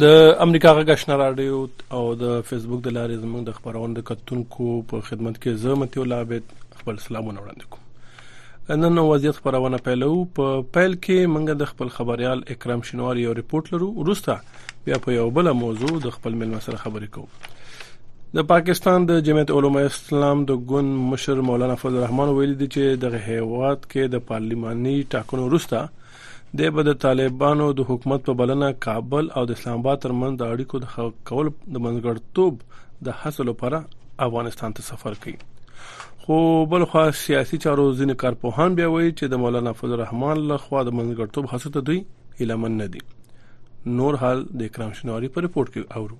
د امریکا غږشنا رادیو او د فیسبوک د لارې زموږ د خبرونو د کتونکو په خدمت کې زه متي الله عبد خپل سلامونه وړاندې کوم نن وضعیت خبرونه پیلو په پیل کې موږ د خپل خبريال اکرام شنوار یو ریپورت لرو ورسته بیا په یو بل موضوع د خپل ملما سره خبرې کوو د پاکستان د جمعیت علما اسلام د ګوند مشر مولانا فضل الرحمن ویلي دي چې د هیواد کې د پارلیماني ټاکنو وروسته د به د طالبانو د حکومت په بلنه کابل او د اسلام آباد ترمنځ د اړیکو د کول د منځګړتوب د حاصل لپاره افغانستان ته سفر کوي خو بل خو سیاسي چارو ځینې کارپوهان بیا وایي چې د مولانا فضل الرحمن لخوا د منځګړتوب حاصل ته دوی هیله من نه دي نور حال د اکرام شنواری په رپورت کې اورو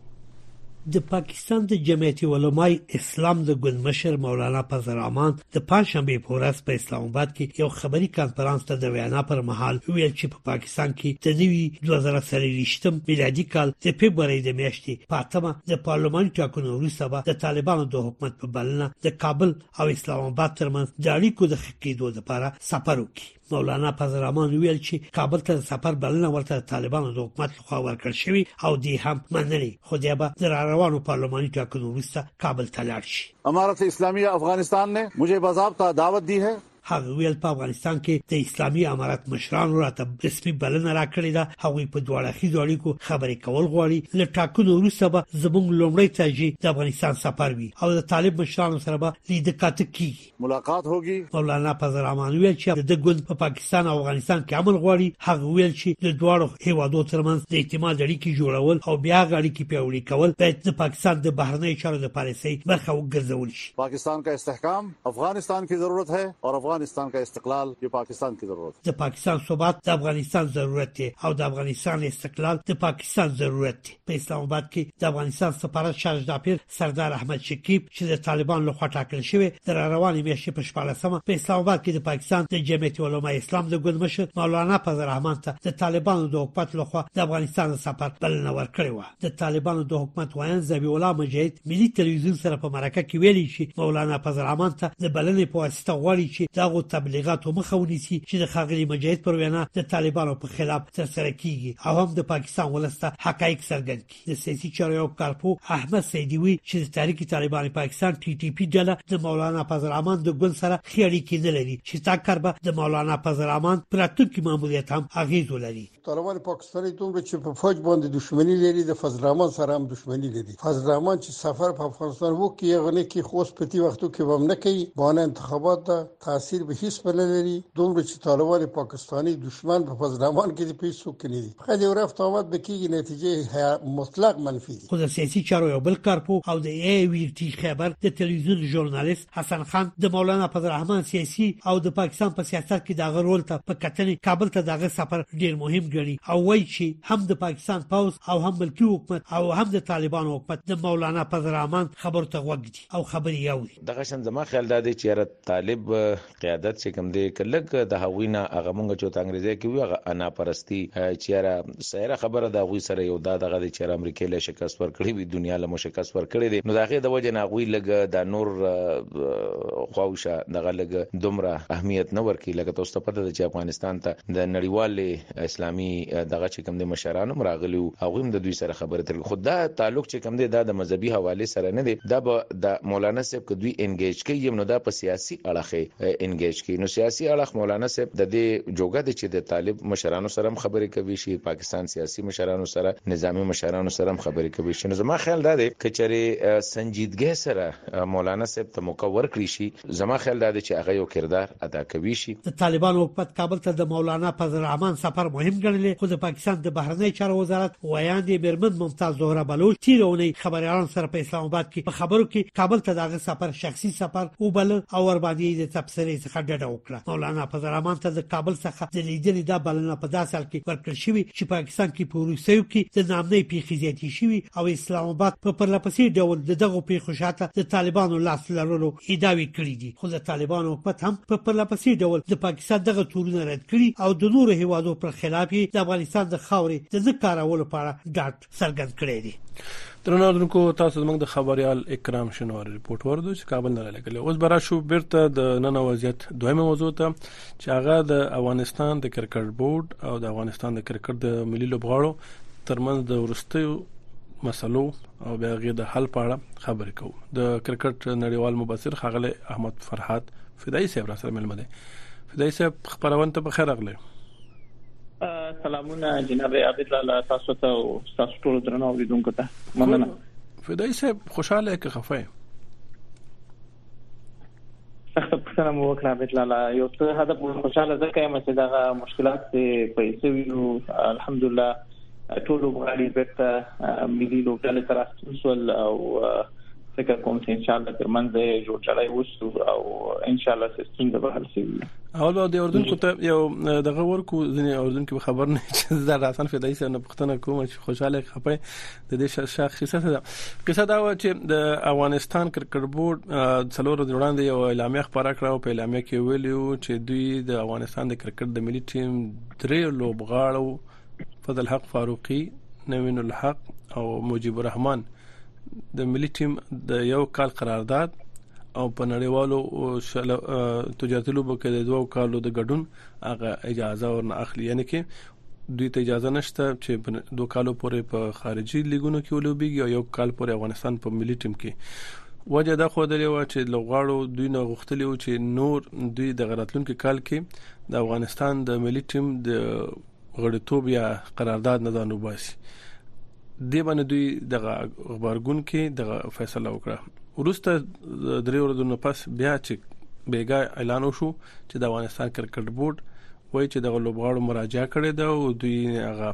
د پاکستان د جمعیت علماء اسلام د ګلمشر مولانا فضل الرحمن د پنځشنبه په ورځ په اسلام آباد کې یو خبري کانفرنس ته د وینا پر مهال ویل چې په پاکستان کې د نوي 2023 میلادي کال د فبرवरी د میاشتې په اتمه د پارلماني ټاکنو وروسته به د طالبانو د حکومت په بلنه د کابل او اسلام آباد ترمنځ د اړیکو د خکېدو لپاره سفر وکړي مولانا فضل الرحمن ویل چې کابل ته د سفر بلنه ورته د طالبانو د حکومت لخوا ورکړل شوې او دی هم منلې خو دی به د روانو پارلماني ټاکنو وروسته کابل ته لاړ شي امارت اسلامي افغانستان نے مجھے باضابطہ دعوت دی ہے هغه ویل په افغانستان کې د اسلامي امارت مشرانو راته رسمي بلنه راکړې ده هغه په دوه اړخیزو اړیکو خبرې کول غواړي له ټاکنو وروسته به زموږ لومړی ترجیح د افغانستان سفر وي او د طالب مشرانو سره به لیدکاته کیږي ملاقات هوګي. مولانا فضل رحمان ویل چې د ده ګوند په پاکستان او افغانستان کې امن غواړي هغه ویل چې د دواړو هیوادو ترمنځ د اعتماد اړیکې جوړول او بیا هغه اړیکې پیاوړې کول باید د پاکستان د بهرنیو چارو د پالیسۍ برخه وګرځول شي پاکستان کا استحکام افغانستان کې ضرورت ہے او افغانستان کا استقلال یې پاکستان کې ضرورت د پاکستان ثبات د افغانستان ضرورت دی او د افغانستان استقلال د پاکستان ضرورت دی په اسلام آباد کې د افغانستان سفارت شارژ داپیر سردار احمد شکیب چې د طالبان لخوا ټاکل شوی د روانې میاشتې په شپاړسمه په اسلام آباد کې د پاکستان د جمعیت علما اسلام د ګوند مشر مولانا فضل الرحمن ته د طالبانو د حکومت لخوا د افغانستان د سفر بلنه ورکړې و د طالبانو د حکومت وایان زبی الله مجاهد ملي تلویزیون سره په مرکه کې ویلي چې مولانا فضل الرحمن ته د بلنې په واسطه غواړي چې دغه تبلیغاتو مخه ونیسي چې د خاغلی مجاهد پر وینا د طالبانو په خلاف ترسره کیږي او هم د پاکستان ولسته حقایق څرګند کړي د سیاسي چارو یو کارپو احمد سیدي وی چې د تحریک طالبان پاکستان ټي ټي پي ډله د مولانا فضل الرحمن د ګوند سره ښې اړیکې نه لري چې تا کار به د مولانا فضل الرحمن پراتونکو ماموریت هم اغیز ولري طالبان پاکستاني دومره چې په فوج باندې دښمنی لري د فضل الرحمن سره هم دښمنی لري فضل الرحمن چې سفر په افغانستان وکړي غنه کې خوست په دې وختو کې ومنه کوي بانه انتخابات ده تاثیر به هیڅ په نه لري دومره چې طالبان پاکستاني دشمن په فضلمان کې د پیسو کړي دي خو د ورف تاوت به کېږي نتیجه مطلق منفي دي خو د سیاسي چارو یو بل کارپو او د ای وی ټي خیبر د تلویزیون ژورنالیست حسن خان د مولانا فضل الرحمن سیاسي او د پاکستان په سیاست کې دغه رول ته په کتنې کابل ته دغه سفر ډیر مهم ګڼي او وایي چې هم د پاکستان پوز او هم ملکی حکومت او هم د طالبان حکومت د مولانا فضل الرحمن خبرو ته غوږ دي او خبري یاوري دغه شان زما خیال دا دی چې یاره طالب قیادت چې کوم دی کلک د هغوی نه هغه مونږ چې ته انګریزي کې وی هغه انا پرستی چې یاره سیره خبره دا غوي سره یو دا دغه چې امریکا له شکست ورکړي وی دنیا له شکست ورکړي دی نو داغه د وجه نه غوي لګ دا نور خواوشه دغه لګ دومره اهمیت نه ورکړي لکه تاسو ته پته ده چې افغانستان ته د نړیوال اسلامي دغه چې کوم دی مشران هم راغلي وو هغوی هم د دوی سره خبرې ترې خو دا تعلق چې کوم دی دا د مذهبي حوالې سره نه دی دا به د مولانا صاحب که دوی انګیج کوي نو دا په سیاسي اړخ یې انګیج کوي نو سیاسي اړخ مولانا صاحب د دې جوګه دی چې د طالب مشرانو سره هم خبرې کوي شي پاکستان سیاسي مشرانو سره نظامی مشرانو سره هم خبرې کوي شي نو زما خیال دا دی کچري سنجیدګۍ سره مولانا صاحب ته موقع ورکړي شي زما خیال دا دی چې هغه یو کردار ادا کوي شي د طالبانو حکومت کابل ته د مولانا فضل الرحمن سفر مهم ګڼلی خو د پاکستان د بهرنی چارو وزارت ویاندې میرمن ممتاز زهره بلوچ تیر اونۍ خبريالان سره په اسلام آباد کې په خبرو کې کابل ته دغه سفر شخصي سفر وبل او ورباندې د تبصرې څخه ډډه وکړه مولانا فضل الرحمن ته د کابل څخه د لیدنې دا بلنه په داسې حال کې ورکړل شوې چې پاکستان کې په وروستیو کې د نامنۍ پیښې زیاتې شوې او اسلام آباد په پرلپسې ډول د دغو پیښو شاته د طالبانو لاس لرلو ادعاوې کړې دي خو د طالبانو حکومت هم په پرلپسې ډول د پاکستان دغه تورونه رد کړي او د نورو هیوادو پر خلاف د افغانستان د خاورې د نه کارولو په اړه ډاډ څرګند کړی دی درنو درنکو تاسو زموږ د خبريال اکرام شنوار رپورت ورده چې کابل نه لګل اوس برا شو بیرته د نن وضعیت دویمه موضوع ته چې هغه د افغانستان د کرکټ بورډ او د افغانستان د کرکټ د ملي لوبغاړو ترمنځ د ورستیو مسلو او بیا غي د حل په اړه خبرې کوو د کرکټ نړیوال مبصر خغله احمد فرحات فدایي صاحب را سره ملمه دی فدایي صاحب خبرونه ته بخیر اغلی سلامونه جناب عابد لاله تاسو ته او تاسو ټول درنو اوریدونکو ته مننه فدایي صاحب خوشاله که خفه سخت پښتنه مو وکړه عابد لاله یو څه هدا خوشاله ځکه یم چې دا مشکلات په پیسو الحمدلله ټول لوبغاړي بیرته ملي لوبډلې ته راستون شول او فکر کوم چې ان شاء الله ترمنځ جوړ چړای وشو او ان شاء الله سیستم د بحر شي اول به د اردن کو ته یو دغه ورکو ځنې اردن کې خبر نه چې دا حسن فدایي سره پښتنه کوم چې خوشاله خپه د دې شخصیت سره قصه دا و چې د افغانستان کرکټ بورډ څلور ورځې وړاندې یو اعلامیه خبره کړه او په اعلامیه کې ویلو چې دوی د افغانستان د کرکټ د ملي ټیم درې لوبغاړو فضل حق فاروقي نوین الحق او مجيب الرحمن د ملي ټیم د یو کال قرارداد او په نړیوالو تجارتي لوبو کې د دوو کالو د ګډون هغه اجازه ورنه اخلي یعنی کې دوی ته اجازه نشته چې په دوه کالو پورې په خارجي لیګونو کې ولوبيږي او یو کال پورې افغانستان په ملي ټیم کې وجه دا خو درې و چې لغواړو دوی نه غوښتلی و چې نور دوی د غراتلونکو کال کې د افغانستان د ملي ټیم د غړیتوب یا قرارداد نه ځان وباسي د باندې دوی د خبرګون کې د فیصله وکړه ورسته درې ورځې نو پس بیا چې بیګا اعلان وشو چې د افغانستان کرکټ بورډ وایي چې دغه لوبغاړو مراجعه کړې ده او دوی هغه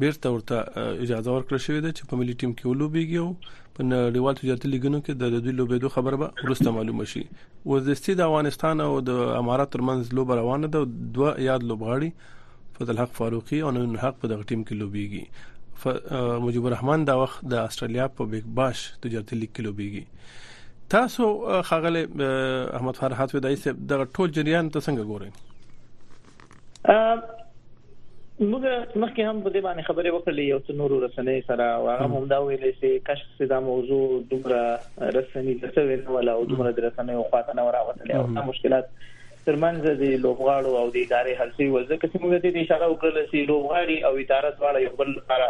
بیرته ورته اجازه ورکړ شوې ده چې په ملي ټیم کې ولوبيږي او په نړیوال تجارتي لیګونو کې د دوی لوبېدو خبره به ورسته معلومه شي وزدستي د افغانستان او د امارات ترمنځ لوب روانه ده دوه یاد لوبغاړي فضل الحق فاروقي او نوین الحق په دغه ټیم کې لوبيږي ف... مجيب الرحمن دا وخت د استرالیا په بیگ باش تجارتي لیګ کې لوبيږي تاسو خغل احمد فرحات ودای صاحب دغه ټول جریان ته څنګه ګورئ موږ مخکې هم په دې باندې خبرې وکړلې یو څو نور رسنۍ سره هغه هم دا ویلې چې کشف سي دا موضوع دومره رسنۍ ته څه ویل ولا او دومره رسنۍ او خاطر نه راوتلې او دا مشکلات ترمنځ د لوبغاړو او د ادارې حل شي ول ځکه چې موږ دې اشاره وکړل چې لوبغاړي او اداره دواړه یو بل لپاره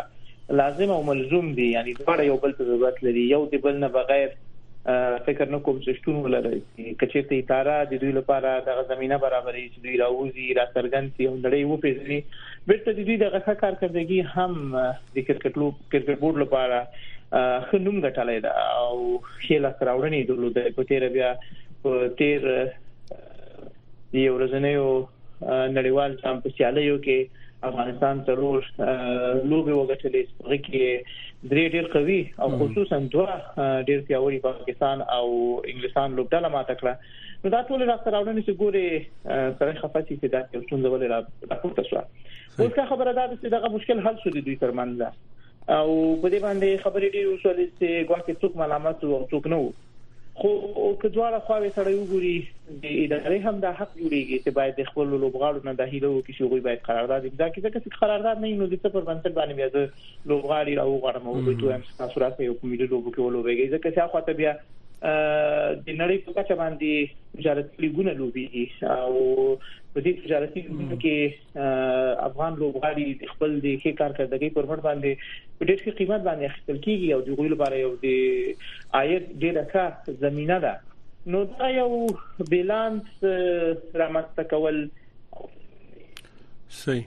لازم او ملزوم دي یعنی دواړه یو بل ته ضرورت لري یو د بل نه بغیر فکر نه کوم چې شتون ولري کچې ته اداره د دوی لپاره د زمينه برابرې دوی راوځي را څرګند شي او نړۍ وپېژني بیرته د دوی دغه ښه کارکردګي هم د کرکټ لوب کرکټ بورډ لپاره ښه نوم ګټلای دا او ښه لاس راوړنې درلوده په تیر بیا په تیر دی ورځنیو نړیوال جام په سیالیو کې افغانستان ضرور لوبي وګټلې هغه کې درې ډېر قوي او خصوصا دوه ډېر پیاوړي پاکستان او انګلستان لوبډله ماته کړه نو دا ټول راسته راوړنې چې ګوري سره خفاتي چې دا یو څنګه ولې را راپورته شو اوس کا خبره ده چې دغه مشکل حل شو دي دوی ترمنځ او په دې باندې خبرې ډېرې وشولې چې ګواکې څوک ملامت او څوک نه وو خو که دواړه خواوې سره وګوري د ادارې هم د حق جوړیږي چې باید د خپل لوبغاړو نه د هیلو کې شوی باید قرارداد امضا کړي ځکه چې قرارداد نه نو د څه پر بنسټ باندې بیا لوبغاړي راوغواړم او دوی ته هم تاسو راته یو کومې لوبو کې ولوبېږي ځکه چې اخوا ته بیا د نړۍ په کچه باندې تجارتي لیګونه لوبيږي او په دې تجارتي لیګونو کې افغان لوبغاړي خپل د ښه کارکړدګۍ پر مټ باندې په ډېر ښه قیمت باندې اخیستل کیږي او د غوړي لپاره یو د عاید ډېره ښه زمينه ده نو دا یو بیلانس رامنځته کول صحیح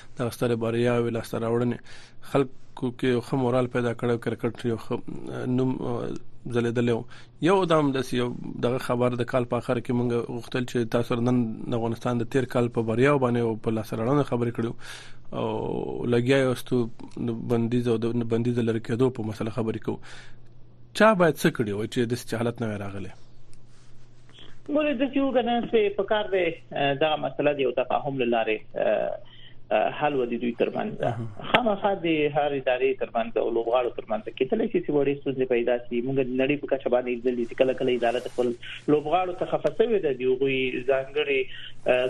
دغه ستره بریا او لاسته راوړنې خلکو کې یو ښه مورال پیدا کړو کرکټ یو نوم ځلیدل یو دام د یو دغه خبر د کال په اخر کې مونږ غوښتل چې تاسو نن د افغانستان د تیر کال په بریا باندې او په لاسته راوړنو خبرې کړو او لګیا یو ستو بندیز او د بندیز لری کېدو په مسله خبرې کوو چا باید څه کړی و چې د حالت نه راغلی ګوره د چې وګنه سه په کار دی دا مسله دی او تفاهم لاره حل ودی دوی ترمنځ خامخا د هر ادارې ترمنځ او لوبغاړو ترمنځ کې تل شي چې وړي ستونزې پیدا شي موږ نړۍ په کچه باندې ځلې چې کله کله اداره خپل لوبغاړو ته خفسوي د دی غوي ځانګړي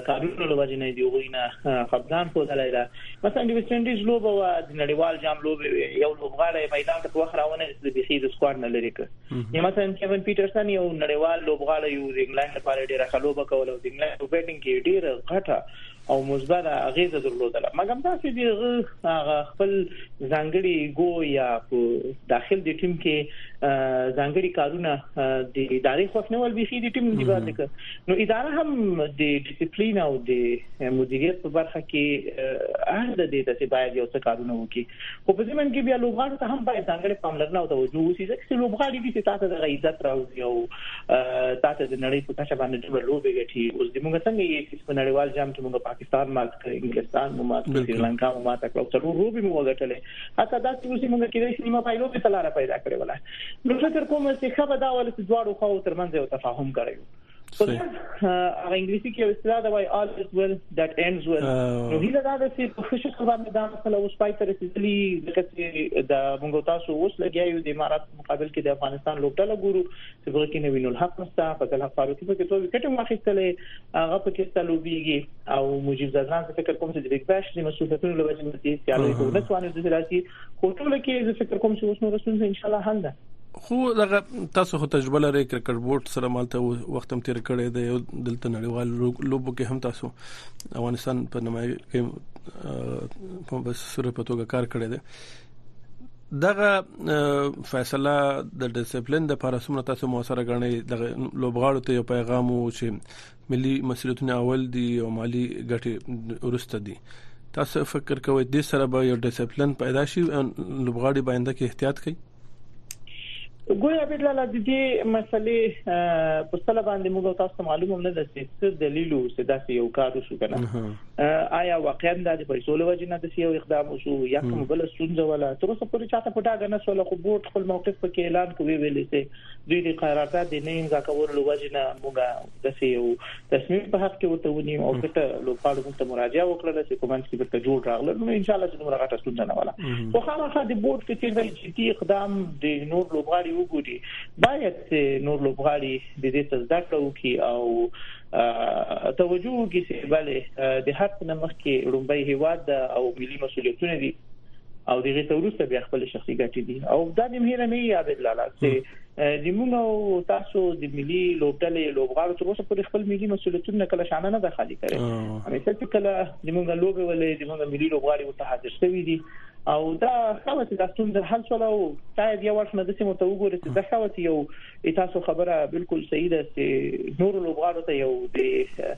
قانون لوبغاړي نه دی غوي نه خپګان په دلای دا مثلا د ویسټ انډیز لوبه و د نړیوال جام لوبه یو لوبغاړی میدان ته وخت راونه د بيخي د سکواد نه لري یا مثلا کیون پیټرسن یو نړیوال لوبغاړی یو د انګلند لپاره ډیره ښه لوبه کوله د انګلند په بیټینګ کې ډیره غټه او مثبت اغیزه درلودله مګم تاسو دی هغه خپل ځانګړي ګو یا په داخل د ټیم کې ځانګړي کارونه د ادارې خوښ نه ول بيخي د ټیم دی باندې نو اداره هم د ډیسپلین او د مدیریت په برخه کې اړ ده د دې چې باید یو څه کارونه وکړي خو په ضمن کې بیا لوبغاړو ته هم باید ځانګړې پاملرنه او توجه وشي ځکه چې لوبغاړي دي چې تاسو دغه عزت راوړي او تاسو د نړۍ په کچه باندې ډېر لوبې ګټي اوس د موږ څنګه یې چې په نړیوال جام کې موږ پاکستان مات کړ انګلستان مو مات کړ سریلانکا مو مات کړ او څلور لوبې مو وګټلې حتی دا چې اوس موږ کې د سیمه پایلو په تلاره پیدا کړې ولا نو فکر کوم چې خبر دا ول چې دواړو خو ترمنځ یو تفاهم کړی هغه انګلیسي کې اصطلاح ده وای all is well that ends well نو هیله دا ده چې په خوشو خبر باندې دا مسله اوس پای ته رسیدلی ځکه چې د موږ تاسو اوس لګیا یو د امارات مقابل کې د افغانستان لوبډله ګورو چې هغه کې نوینو الحق مستا فضل حق فاروقي په کې دوه وکټ واخیستلې هغه په کې تلوبیږي او مجیب زدان څخه کوم چې د بیگ باش د مسولیتونو لوجه متي سیالي کوله څوانه د سیاسي خو ټول کې زه فکر کوم چې اوس نو رسول ان شاء الله حل ده خو دغه تاسو خو تجربه لرئ کرکټ بورډ سره مالته وخت هم تیر کړی دی او دلته نړیوال لوبو کې هم تاسو افغانستان په نمایي کې په بس سره په توګه کار کړی دی دغه فیصله د ډیسپلین د لپاره سمره تاسو موثره غنئ د لوبغاړو ته یو پیغام وو چې ملي مسولیتونه اول دي او مالی ګټې ورسته دي تاسو فکر کوئ د سره به یو ډیسپلین پیدا شي لوبغاړي باینده کې احتیاط کوي ګویا به لاله د دې مسلې په سره باندې موږ تاسو معلومه نه ده چې څه دلیل او څه داسې یو کار وشو کنه آیا واقعا د پیسو له وجې نه د یو اقدام وشو یا کوم بل ستونزه ولا تر اوسه پورې چاته پټاګه نه سول خو بورډ خپل موقف په کې اعلان کوي ویلې چې دوی د قرارداد د نه امضا کولو له وجې نه موږ داسې یو تصمیم په حق کې ورته ونیو او ځکه لوبغاړو موږ ته مراجعه وکړله چې په منځ کې ورته جوړ راغله نو ان شاء الله چې دومره غټه ستونزه نه وله خو خامخا د بورډ که چېرته جدي اقدام د نور لوبغاړي وګوري باید نور لوبغاړي د دې څه زده کړه وکړي او توجه وکړي چې بله د هر څه نه مخکې لومبۍ هیواد او ملي مسولیتونه دي او دغه ته ورسته بیا خپل شخصي ګټې دي او دا د مهره نه یاد لاله چې د موږ تاسو د ملي لوبډلې لوبغاړو تر اوسه پورې خپل ملي مسولیتونه کله شانه نه دخالي کړي همي چې کله د موږ لوبې ولې د موږ ملي لوبغاړي ورته حاضر شوي دي او دا خاوه چې د ستونزې حل شول او شاید یو وخت نه د سیمو ته وګورئ چې دا خاوه چې یو تاسو خبره بالکل صحیح ده چې نور لوبغاړو ته یو د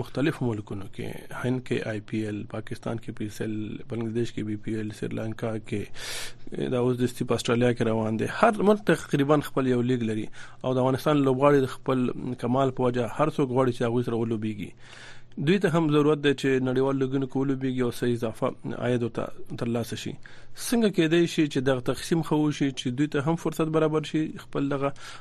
مختلف ملکونو کې هند کې آی پی ایل پاکستان کې پی ایس ایل بنگلاديش کې بي پی ایل سریلانکا کې دا اوس د ستی په استرالیا کې روان دي هر ملک تقریبا خپل یو لیګ لري او د افغانستان لوبغاړي د خپل کمال په وجه هر څو غواړي چې هغه سره ولوبيږي دوی ته هم ضرورت دی چې نړیوال لګونو کولو بیګي او صحیح اضافه عاید ته ترلاسه شي څنګه کېدای شي چې دغه تقسیم خو شي چې دوی ته هم فرصت برابر شي خپل دغه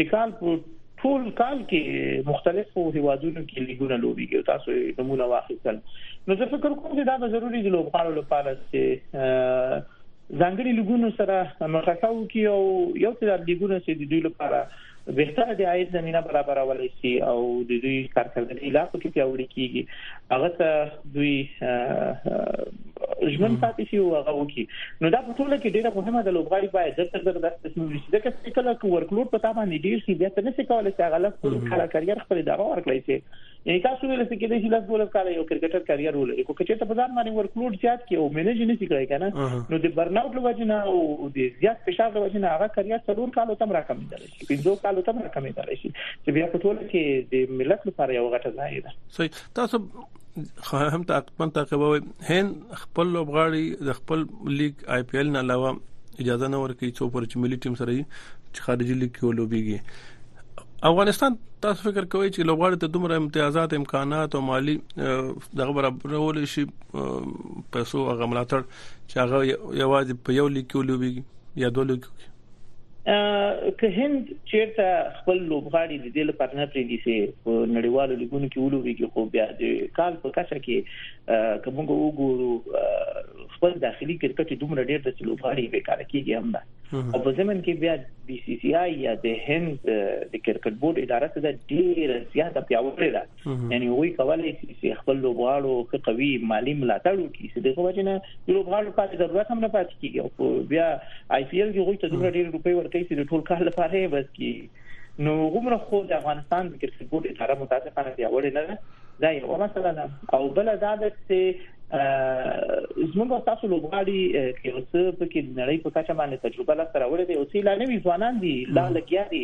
د کال په ټول کال کې مختلفو هیوادونو کې لیګونه لوبيږي تاسو نمونه واخیستل نو زه فکر کوم چې دا به ضروری د لوبغاړو لپاره چې ځانګړي لیګونو سره مرسته وکړي او یو څه د لیګونو چې د دوی لپاره بهتره د عاید زمينه برابرول شي او د دوی کارکردګي لا پکې پیاوړې کیږي هغه ته دوی ژوند پاتې شي او هغه وکي نو دا په ټوله کې ډیره مهمه ده لوبغاړي باید د تر د استثمار شي ځکه چې کله کو ورکلوډ په تابع نه ډیر شي بیا ته نشي کولای چې هغه لاسو کله کرییر خپل دا ورکړي چې یعنی تاسو ویل چې کله چې لاس بوله کاله یو کرکټر کرییر ولري کو چې ته په ځان باندې ورکلوډ زیات کې او مینج نه شي کړای کنه نو د برن اوټ لوجنه او د زیات فشار لوجنه هغه کرییر څلور کال تم راکم دي پنځو کالو ته راکمې دي شي چې بیا په ټوله کې د ملت لپاره یو غټه ځای ده صحیح تاسو خو هم تقریبا تعقیبوي هند خپل لوبغاړي د خپل لیګ آی پی ایل نه علاوه اجازه نه ورکړي چې پر چې ملي ټیم سره چې خارجي لیګ کې ولوبيږي افغانستان تاسو فکر کوئ چې لوبغاړي ته دومره امتیازات امکانات او مالی دغه برابرول شي پیسو غملاتړ چې هغه یوازې په یو لیګ کې ولوبيږي یا دوه لیګ کې که هند چیرته خپل لوبغاړي د دې لپاره نه پریږدي چې په نړیوالو لیګونو کې ولوبېږي خو بیا د کال په کچه کې کومه وګورو خپل داخلي کرکټ دومره ډېر د لوبغاړي به کار کیږي هم نه او په زمن کې بیا بي سي سي آی یا د هند د کرکټ بورډ اداره څخه ډېر زیاته پیاوړې ده یعنی وی کولای شي چې خپل لوبغاړو ښه قوي مالی ملاتړ وکړي چې دغه وجنه لوبغاړو پاتې ضرورت هم نه پاتې کیږي او بیا آی پی ایل کې غوښته ته دومره ډیر روپۍ ورکړي چې د ټول کال لپاره یې بس کی نو غومره خو د افغانستان د کرکټ بورډ اداره متاسفانه دی وړ نه ده دا یو مسله ده او بل دا ده چې زموږ تاسو لوبغاړي کې اوس په کې نړۍ په کچه باندې تجربه لا سره وړي دي او چې لا نوي ځوانان دي لا لګیا دي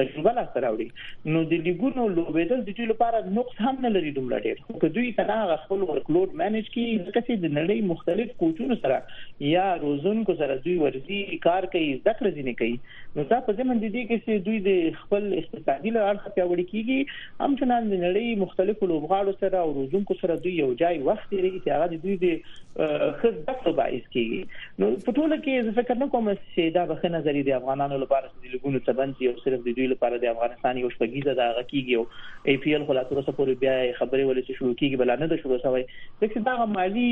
تجربه لا سره وړي نو د لیګونو لوبېدل د دوی لپاره نقص هم نه لري دومره ډېر خو که دوی تنها هغه خپل ورکلوډ مینج کړي ځکه چې د نړۍ مختلف کوچونو سره یا روزونکو سره دوی ورزي کار کوي زده کړې ځینې کوي نو دا په ځمن دي کې چې دوی د خپل اقتصادي له اړخه پیاوړي کیږي هم چې د نړۍ مختلفو لوبغاړو سره او روزونکو سره دوی یو ځای وخت لري چې هغه د دوی د خزه په باعث کیږي نو په ټوله کې زه فکر نه کوم چې دا بخنه زری د افغانانو لپاره چې د لګونو څه بند یو صرف د دوی لپاره د افغانستان یو شپږیزه دا غکیږي او ای پی ایل خو لا تر اوسه پورې بیا خبرې ولې چې شروع کیږي بل نه د شروع شوی ځکه دا مالی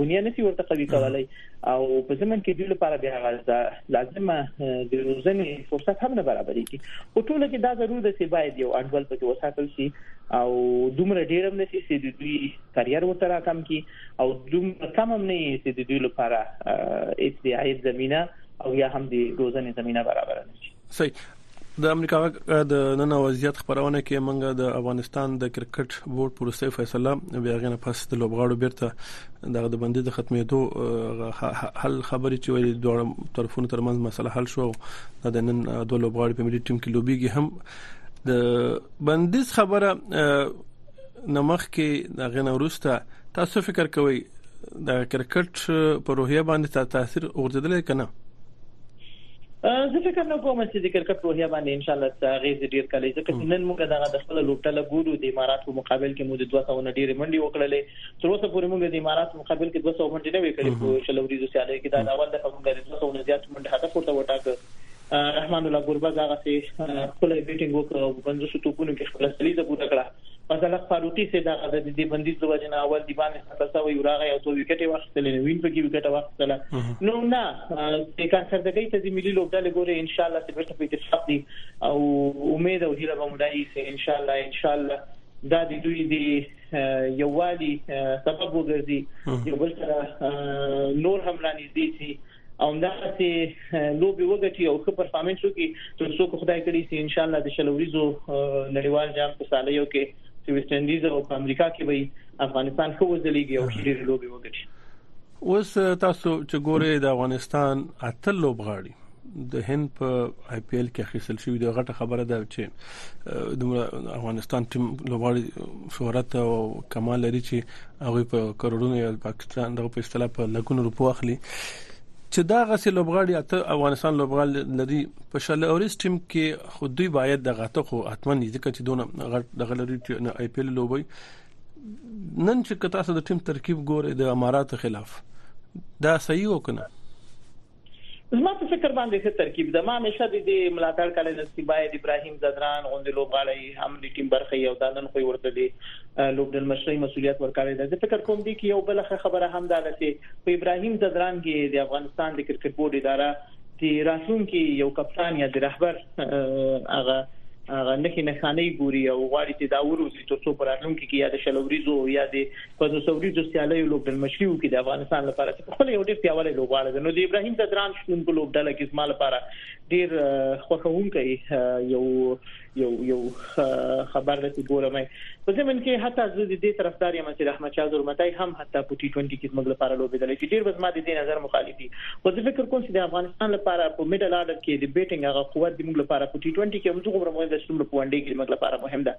بنیاد نسی ورته قوي کولای او په زمن کې دوی لپاره بیا غزا لازمه د روزنې فرصت هم نه برابرېږي په ټوله کې دا ضرور ده چې باید یو انډول پکې وساتل شي او دومره ډیرم نشي چې دوی کرییر ورته راکم کی او دومره کم هم نه یې چې د دوی لپاره هیڅ د عاید زمينه او یا هم د روزنې زمينه برابر نه شي صحیح د امریکا د نن وضعیت خبرونه کې موږ د افغانستان د کرکټ بورډ پروسې فیصله بیا غنه پس د لوبغاړو بیرته د د بندي د ختمېدو حل خبرې چې ویلي دوه طرفونو ترمنځ مسله حل شو د نن دوه لوبغاړي په ملي ټیم کې لوبيږي هم د بندیز خبره نه مخکې د غنه وروسته تاسو فکر کوئ د کرکټ په روحیه باندې تاثیر ورزدل کنه زه فکر نه کوم چې د کرکټ روحیه باندې ان شاء الله څنګه ډیر کلی ځکه چې نن موږ دغه د خپل لوټله ګورو د امارات په مقابل کې موږ د 200 نه ډیر منډي وکړلې تر اوسه پورې موږ د امارات په مقابل کې 200 منډي نه وکړې په شلوري د سیالي کې دا اول د موږ د 200 نه زیات منډي هدف ورته وټاکه رحمان الله ګربز هغه سي خپل بیټینګ وکړ او بندوسو توپونو کې خپل سلیزه پوره کړه مثلا فاروقي سي دا د دې بندیز د وجنه اول دی باندې تاسو وی راغی او دوه وکټ واخیستلې نو وین په کې وکټ واخیستله نو نه د کارکردګۍ ته د ملي لوبډلې ګوره ان شاء الله چې بیرته په اتفاق دي او امید او هیله به مو دایي چې ان شاء الله ان شاء الله دا د دوی د یووالي سبب وګرځي یو بل سره نور هم رانږدې شي او همداسې لوبي وګټي او ښه پرفارمنس وکړي تر څو کو خدای کړي چې ان شاء الله د شلوريزو نړیوال جام په ساله یو کې چې ویسټ انډیز او په امریکا کې وي افغانستان خو وځلېږي او ډېر لوبي وګټي اوس تاسو چې ګورئ د افغانستان اتل لوبغاړي د هند په آی پی ایل کې اخیستل شوی دی غټه خبره ده چې دومره افغانستان ټیم لوړ شهرت او کمال لري چې هغه په کروڑونو یا پاکستان دغه په اصطلاح په لګونو روپو اخلي چې دا غسه لوبغاړي اته افغانستان لوبغاړي لري په شل اوریس ټیم کې خود دوی باید د غاته خو اتمن ځکه چې دونه غټ د غلري چې آی پی ایل لوبي نن چې کتا سره د ټیم ترکیب ګوره د امارات خلاف دا صحیح وکنه زما په فکر باندې څه ترکیب ده ما همیشه د دې ملاتړ کړی د سیبای د ابراهیم ځدران غوندې لوبغاړی هم د ټیم برخه یو دانن خو ورته دی لوبډل مشرۍ مسولیت ورکړی دی زه فکر کوم دی کې یو بل خبره هم ده چې په ابراهیم ځدران کې د افغانستان د کرکټ بورډ اداره د راتلونکي یو کپتان یا د رهبر هغه هغه نخې نخانې ګوري او غواړي چې دا وروزي ترڅو په راتلونکي کې یا د شلوريزو یا د په دوه وریځو سیالیو لوبډلمشري وکړي د افغانستان لپاره چې په خپل یو ډیر پیاوړی لوبغاړی دی نو د ابراهیم ځدران شتون په لوبډله کې زما لپاره ډیر خوښونکی یو یو یو خبر دی چې ګورم په زمين کې حتی زه د دې طرفدار یم چې رحمت شاه زرمتای هم حتی په ټي 20 کې موږ لپاره لوبېدل چې ډیر بس ما د دې نظر مخالفي خو زه فکر کوم چې د افغانستان لپاره په میډل آرډر کې د بیټینګ هغه قوت د موږ لپاره په ټي 20 کې هم څومره مهم دی څومره په ونډې کې موږ لپاره مهم ده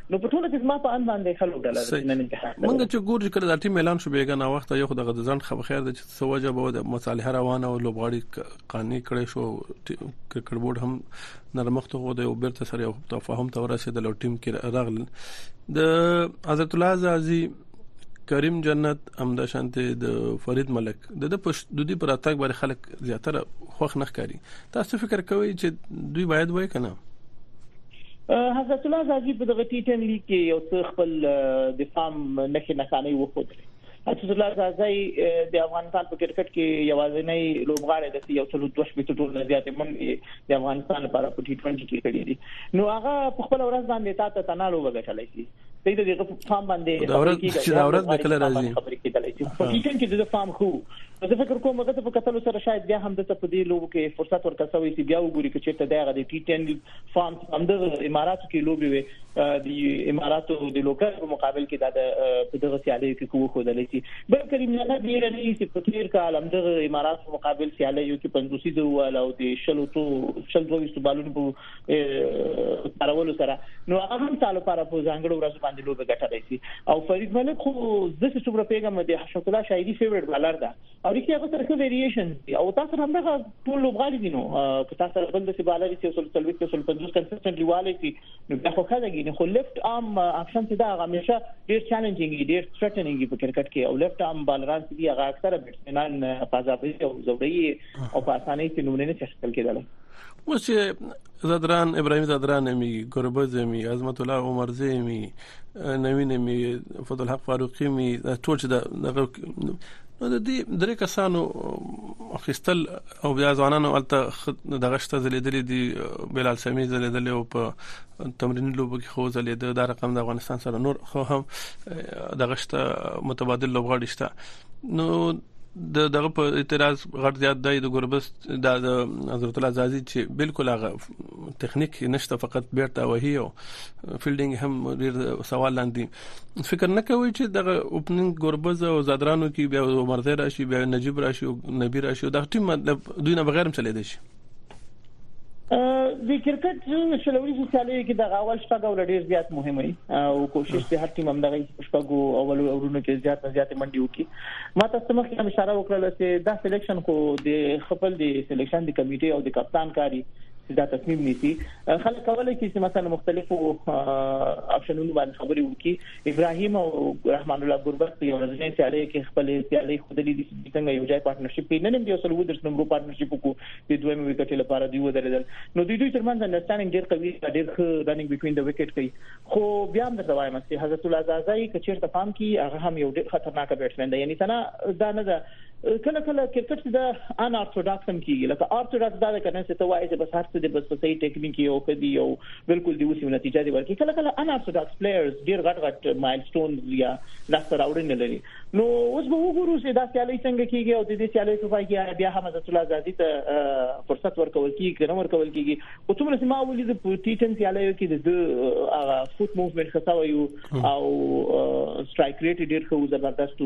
نو په ټولو کې زما په ان باندې ښه لوبډله ده چې نن انتخاب کړې مونږ چې ګورو چې کله دا ټیم اعلان شو بیګا نا وخت یو خو دغه د ځنډ خبر خیر دی چې څه وجه به د مصالحه روانه او لوبغاړي قانع کړي شو کرکټ بورډ هم نرمخت خو د یو بیرته سره یو تفاهم ته ورسېدل او ټیم کې راغل د حضرت الله عزیز کریم جنت همدا شانته د فرید ملک د د پښ د دې پراتګ باندې خلک زیاتره خوخ نه ښکاري تاسو فکر کوئ چې دوی باید وای کنه حضرت الله زازی په دغه ټی ټن لیګ کې یو څه خپل د فارم نخې نخانه وخت حضرت الله زازی د افغانستان په کرکټ کې یوازینی لوبغاړی دی چې یو څلور دوش میټر ټول نه زیاتې مونږ د افغانستان لپاره په ټی ټن کې کړی دي نو هغه په خپل ورځ باندې تاسو ته نه لوبه غټلای شي دی د دغه فارم باندې خبرې کیږي چې دا ورځ به کله راځي خبرې کیدلې چې په کې کې چې د فارم خو زه فکر کوم هغه په کتلو سره شاید بیا هم د په دې لوب کې فرصت ورکړ شوی چې بیا وګوري چې چیرته دغه د ټي 10 فارم هم د اماراتو کې لوبي وي د اماراتو د لوکر په مقابل کې د په دغه سیالي کې کوو خو دلې چې بل کریم نه نه دی رني چې په تیر کال هم د اماراتو مقابل سیالي یو کې 50 زو او د شلو تو شل دوه بالونو کارولو سره نو هغه هم تعالی لپاره په ځانګړو ورځو باندې لوبه ګټلای شي او فرید ملک خو د څه څومره پیغام دی حشمت الله شاعری فیورټ بالر ده او ریکي هغه سره ویریشن دی او تاسو هم دغه ټول لوبغاړي دي نو که تاسو سره بل د څه بالر چې اصل تلوي کې اصل 50 کنسټنټلی والي شي نو بیا خو خلګي نه خو لیفت ارم اپشن چې دا هغه همیشه ډیر چیلنجینګ دی ډیر ثریټنینګ په کرکټ کې او لیفت ارم بالران چې هغه اکثره بیټسمنان فازابي او زوري او په اسانۍ کې نمونه نه شي خپل کېدلی اوس زدران ابراهيم زدران مي ګربز مي عظمت الله عمر زي مي نوین مي فضل الحق فاروقي مي ټول چې دغه نو د دې درې کسانو اخیستل او بیا ځوانانو الته دغه شته زلیدلې دي بلال سمي زلیدلې او په تمریني لوبو کې خو زلیدل دا رقم د افغانستان سره نور خو هم دغه شته متبادل لوبغاړي شته نو د دغه په اعتراض غټ زیات دی د ګربست د حضرت الله زازي چې بالکل هغه تخنیک نشته فقط بیرته وهي او فیلډینګ هم ډیر سوال لاندې فکر نه کوي چې دغه اوپننګ ګربز او زادرانو کې بیا عمر زه راشي بیا نجیب راشي او نبی راشي دا ټیم دوی نه بغیر هم چلے دي شي د کرکټ شلوري سیالیو کې د غاول شپږ ور ډیر زیات مهم وي او کوشش به هر ټیم هم دغه شپږو اول ورونو کې زیات نه زیات منډي وکي ما تاسو ته مخکې اشاره وکړه چې دا سلیکشن خو د خپل د سلیکشن د کمیټې او د کپتان کاری دا تصمیم نیسي خلک کولای شي چې مثلا مختلفو اپشنونو باندې خبرې وکړي ابراهیم او رحمان الله ګربت په یو ورځنۍ سیالي کې خپل سیالي خودلې دي چې څنګه یو ځای پارټنرشپ کې نن هم یو سل و درس نمبر پارټنرشپ کو د دویم وکټ لپاره دی ودرېدل نو د دوی ترمنځ انډرستانډینګ ډیر قوي ډیر ښه رننګ بټوین د وکټ کوي خو بیا هم درته وایم چې حضرت الله زازای کچیر ته پام کی هغه هم یو ډیر خطرناک بیټسمن دی یعنی تنا دا نه ده کله کله کرکټ کې دا ان ارتوداکس هم کیږي لکه ارتوداکس دا کنه چې ته وایې چې بس هر څه د بس په صحیح ټیکنیک یو کدي یو بالکل دی اوسې نتیجه دی ورکړي کله کله ان ارتوداکس پلیئرز ډیر غټ غټ مایلستونز یا لاسته راوړنې لري نو اوس به وګورو چې دا سیالي څنګه کیږي او د دې سیالي په پای کې بیا هم عزت الله زادي ته فرصت ورکول کیږي کنه ورکول کیږي او څومره چې ما ولید په ټي ټن سیالي کې د هغه فوت موومېنټ خساو یو او سټرایک ریټ ډیر خو زبردست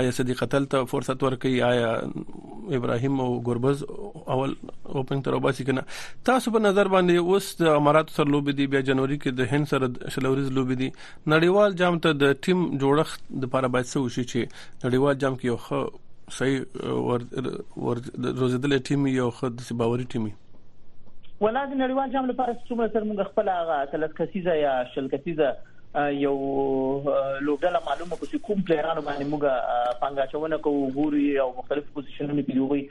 آیا صدیق قتل ته فرصت ورکړي آیا ابراهیم او ګربز اول اوپننګ تر وباسي کنه تاسو په نظر باندې اوس د امارات سره لوب دي بیا جنوري کې د هند سره شلوريز لوب دي نړیوال جام ته د ټیم جوړښت د لپاره باید څه وشي چې نړیوال جام کې یو ښه صحیح ور ور روزدل ټیم یو ښه د باوري ټیم وي ولا د نړیوال جام لپاره څومره تر موږ خپل هغه تلس کسیزه یا شل کسیزه یو لوبډله معلومه کو چې کوم پلیرانو باندې موږ پنګاچونه کوو ګورو او مختلف پوزیشنونو کې دوی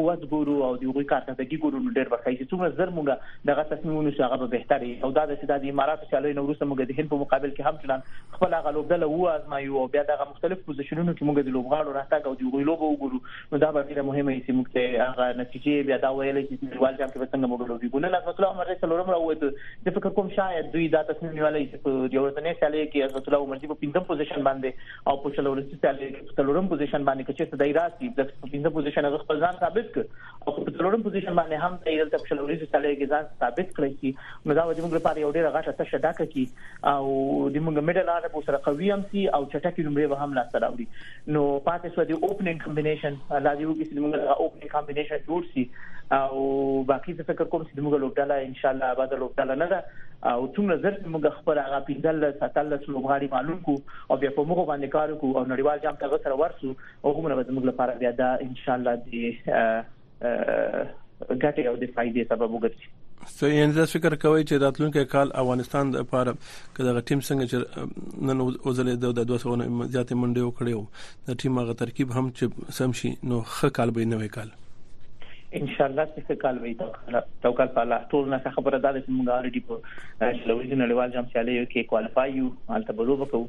قوت ګورو او دوی کارکړتګي ګورو نو ډېر بخای چې څومره زر موږ دغه تصمیمونه شغه به بهتري او دا د سیداد امارات چې لوی نورسته موږ د هند په مقابل کې هم چلان خپل غلوبډله وو ازمایو او بیا دغه مختلف پوزیشنونو کې موږ د لوبغاړو راتګ او دوی لوبو وګورو نو دا به ډیره مهمه وي چې موږ ته هغه نتیجې بیا دا ویلې چې نړیوال جام کې به څنګه موږ لوبي ګونه حضرت الله عمر څلورم راووت د فکر کوم شاید دوی دا تصمیم نیولې چې په یو ورځنې سیالي کې حضرت الله عمر په پنځم پوزیشن باندې او په شلو ورځې سیالي کې په څلورم پوزیشن باندې کې چې دای راسي د پنځم پوزیشن هغه خپل ځان ثابت کړ او په څلورم پوزیشن باندې هم دای دلته په شلو ورځې سیالي کې ځان ثابت کړی چې نو دا به موږ لپاره یو ډیر غټه تشه ډاکه کی او د موږ میډل آرډر به سره قوي هم سي او چټکي نمرې به هم لا سره وړي نو پاتې شو د اوپننګ کمبینیشن الله دې وکړي چې موږ د اوپننګ کمبینیشن جوړ شي او باقي څه فکر کوم چې موږ لوبډله ان شاء الله بعد لوبډله نه ده او څومره زر موږ خپل هغه پیندل ساتل لوبغاړي معلوم کو او بیا په موږ باندې کار کو او نړیوال جام ته غوسره ورسو او موږ به موږ لپاره بیا دا ان شاء الله دې ګټې او د فائدې سبب وګرځي څه یې زه فکر کوي چې راتلونکي کال افغانستان لپاره کله ټیم څنګه چې نن وزلې د 200 زیاتې منډې وکړې او د ټیم هغه ترکیب هم چې سم شي نو ښه کال به نوې کال ان شاء الله چې کال وي توکل په الله ټول نه خبره ده چې موږ اړیدي په لویدي نړیوال جام سیالیو کې کوالیفای یو مالته بلوبه کوو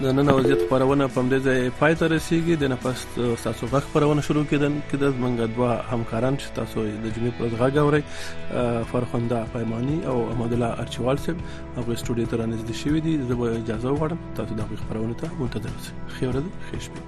د نن وضعیت خبرونه په دې ځای پای ته رسیدي د نفس تاسو غږ خبرونه شروع کیدل کې د زمنګ دوا همکاران چې تاسو د جمعې پر غږ اوري فرخنده پیمانی او احمد الله ارچوال صاحب هغه سټوډیو ته رانږدې شوې دي زه به اجازه وغواړم تاسو د خبرونه ته منتظر اوسئ خیر ده خیر شپه